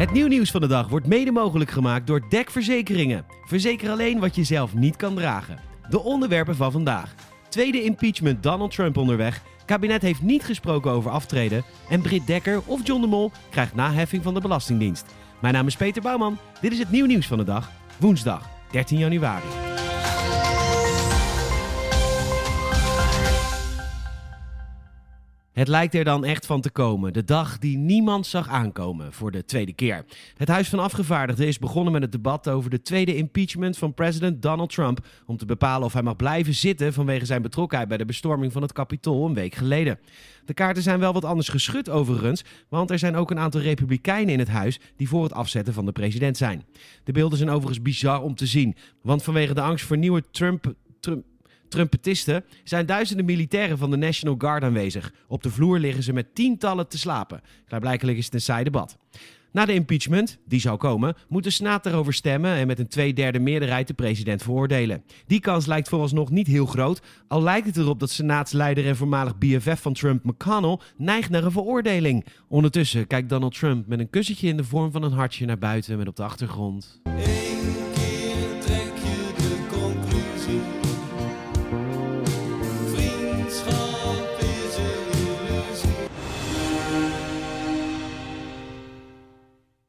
Het nieuw nieuws van de dag wordt mede mogelijk gemaakt door DEC Verzekeringen. Verzeker alleen wat je zelf niet kan dragen. De onderwerpen van vandaag. Tweede impeachment Donald Trump onderweg. Kabinet heeft niet gesproken over aftreden. En Britt Dekker of John de Mol krijgt naheffing van de Belastingdienst. Mijn naam is Peter Bouwman. Dit is het nieuw nieuws van de dag. Woensdag 13 januari. Het lijkt er dan echt van te komen. De dag die niemand zag aankomen voor de tweede keer. Het Huis van Afgevaardigden is begonnen met het debat over de tweede impeachment van president Donald Trump. Om te bepalen of hij mag blijven zitten vanwege zijn betrokkenheid bij de bestorming van het Capitool een week geleden. De kaarten zijn wel wat anders geschud overigens, want er zijn ook een aantal republikeinen in het huis die voor het afzetten van de president zijn. De beelden zijn overigens bizar om te zien, want vanwege de angst voor nieuwe Trump. Trump Trumpetisten zijn duizenden militairen van de National Guard aanwezig. Op de vloer liggen ze met tientallen te slapen. Klaarblijkelijk is het een saai debat. Na de impeachment, die zou komen, moet de Senaat erover stemmen en met een tweederde meerderheid de president veroordelen. Die kans lijkt vooralsnog niet heel groot, al lijkt het erop dat senaatsleider en voormalig BFF van Trump McConnell neigt naar een veroordeling. Ondertussen kijkt Donald Trump met een kussentje in de vorm van een hartje naar buiten met op de achtergrond.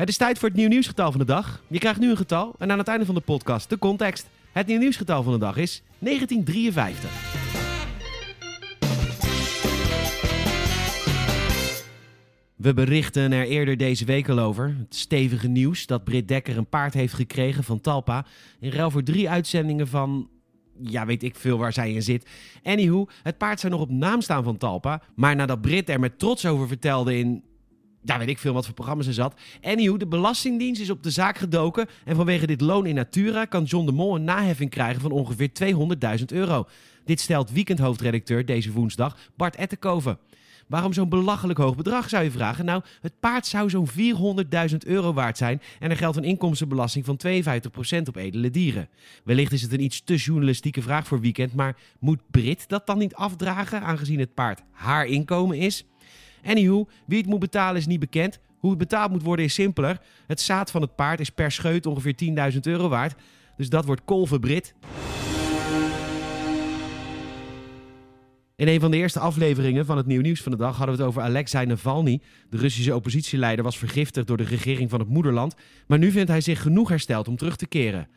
Het is tijd voor het nieuw nieuwsgetal van de dag. Je krijgt nu een getal en aan het einde van de podcast de context. Het nieuw nieuwsgetal van de dag is 1953. We berichten er eerder deze week al over. Het stevige nieuws dat Britt Dekker een paard heeft gekregen van Talpa. In ruil voor drie uitzendingen van. Ja, weet ik veel waar zij in zit. Anywho, het paard zou nog op naam staan van Talpa. Maar nadat Britt er met trots over vertelde in. Ja, weet ik veel wat voor programma's er zat. Anywho, de Belastingdienst is op de zaak gedoken. En vanwege dit loon in natura kan John de Mol een naheffing krijgen van ongeveer 200.000 euro. Dit stelt weekendhoofdredacteur deze woensdag Bart Ettenkoven. Waarom zo'n belachelijk hoog bedrag, zou je vragen? Nou, het paard zou zo'n 400.000 euro waard zijn en er geldt een inkomstenbelasting van 52% op edele dieren. Wellicht is het een iets te journalistieke vraag voor weekend, maar moet Brit dat dan niet afdragen, aangezien het paard haar inkomen is? Anywho, wie het moet betalen is niet bekend. Hoe het betaald moet worden is simpeler. Het zaad van het paard is per scheut ongeveer 10.000 euro waard. Dus dat wordt kolven Brit. In een van de eerste afleveringen van het Nieuw Nieuws van de dag hadden we het over Alexei Navalny. De Russische oppositieleider was vergiftigd door de regering van het moederland. Maar nu vindt hij zich genoeg hersteld om terug te keren.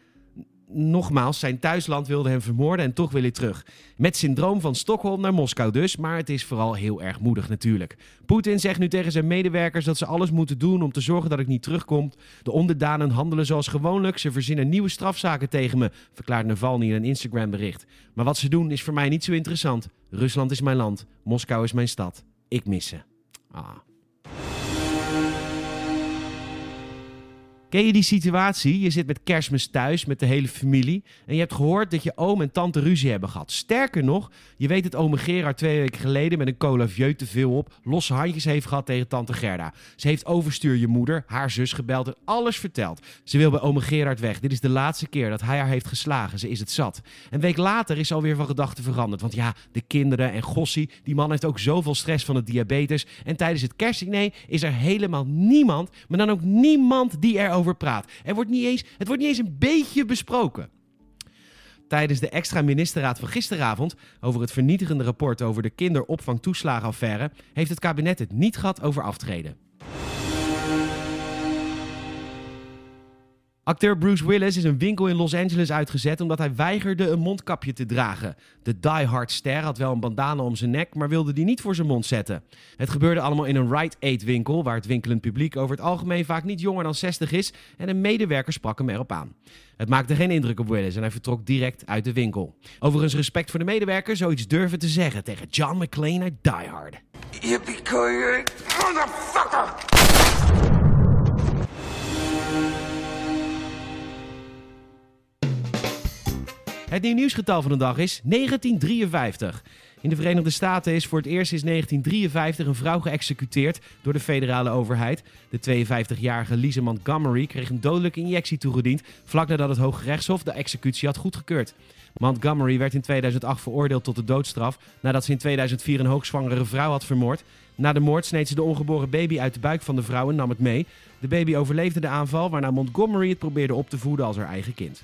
Nogmaals, zijn thuisland wilde hem vermoorden en toch wil hij terug. Met syndroom van Stockholm naar Moskou dus, maar het is vooral heel erg moedig natuurlijk. Poetin zegt nu tegen zijn medewerkers dat ze alles moeten doen om te zorgen dat ik niet terugkom. De onderdanen handelen zoals gewoonlijk, ze verzinnen nieuwe strafzaken tegen me, verklaart Navalny in een Instagram bericht. Maar wat ze doen is voor mij niet zo interessant. Rusland is mijn land, Moskou is mijn stad. Ik mis ze. Ah. Ken je die situatie? Je zit met kerstmis thuis met de hele familie en je hebt gehoord dat je oom en tante ruzie hebben gehad. Sterker nog, je weet dat ome Gerard twee weken geleden met een cola vieux te veel op losse handjes heeft gehad tegen tante Gerda. Ze heeft overstuur je moeder, haar zus gebeld en alles verteld. Ze wil bij ome Gerard weg. Dit is de laatste keer dat hij haar heeft geslagen. Ze is het zat. Een week later is ze alweer van gedachten veranderd. Want ja, de kinderen en Gossie, die man heeft ook zoveel stress van het diabetes. En tijdens het kerstdiner is er helemaal niemand, maar dan ook niemand die erover praat. Er wordt niet eens, het wordt niet eens een beetje besproken. Tijdens de extra ministerraad van gisteravond over het vernietigende rapport over de kinderopvangtoeslagenaffaire heeft het kabinet het niet gehad over aftreden. Acteur Bruce Willis is een winkel in Los Angeles uitgezet omdat hij weigerde een mondkapje te dragen. De diehard ster had wel een bandana om zijn nek, maar wilde die niet voor zijn mond zetten. Het gebeurde allemaal in een Rite Aid winkel, waar het winkelend publiek over het algemeen vaak niet jonger dan 60 is en een medewerker sprak hem erop aan. Het maakte geen indruk op Willis en hij vertrok direct uit de winkel. Overigens respect voor de medewerker zoiets durven te zeggen tegen John McClane uit Die Hard. Yippee-ki-yay, motherfucker! Het nieuw nieuwsgetal van de dag is 1953. In de Verenigde Staten is voor het eerst sinds 1953 een vrouw geëxecuteerd door de federale overheid. De 52-jarige Lisa Montgomery kreeg een dodelijke injectie toegediend vlak nadat het Hoge Rechtshof de executie had goedgekeurd. Montgomery werd in 2008 veroordeeld tot de doodstraf nadat ze in 2004 een hoogzwangere vrouw had vermoord. Na de moord sneed ze de ongeboren baby uit de buik van de vrouw en nam het mee. De baby overleefde de aanval, waarna Montgomery het probeerde op te voeden als haar eigen kind.